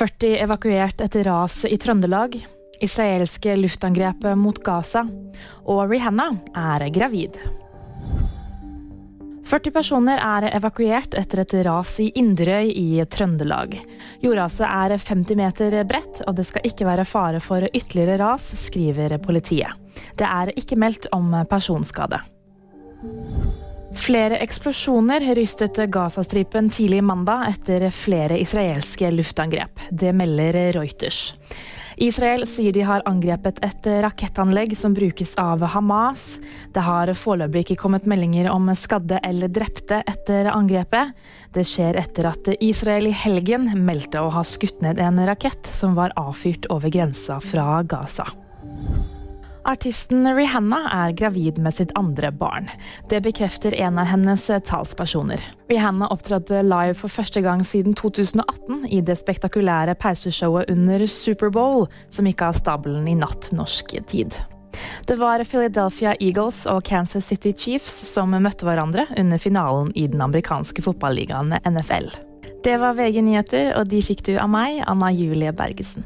40 evakuert etter ras i Trøndelag. Israelske luftangrepet mot Gaza. Og Rihanna er gravid. 40 personer er evakuert etter et ras i Inderøy i Trøndelag. Jordraset er 50 meter bredt, og det skal ikke være fare for ytterligere ras, skriver politiet. Det er ikke meldt om personskade. Flere eksplosjoner rystet Gazastripen tidlig mandag etter flere israelske luftangrep. Det melder Reuters. Israel sier de har angrepet et rakettanlegg som brukes av Hamas. Det har foreløpig ikke kommet meldinger om skadde eller drepte etter angrepet. Det skjer etter at Israel i helgen meldte å ha skutt ned en rakett som var avfyrt over grensa fra Gaza. Artisten Rihanna er gravid med sitt andre barn. Det bekrefter en av hennes talspersoner. Rihanna opptrådte live for første gang siden 2018 i det spektakulære pauseshowet under Superbowl, som gikk av stabelen i natt norsk tid. Det var Philadelphia Eagles og Kansas City Chiefs som møtte hverandre under finalen i den amerikanske fotballigaen NFL. Det var VG nyheter, og de fikk du av meg, Anna Julie Bergesen.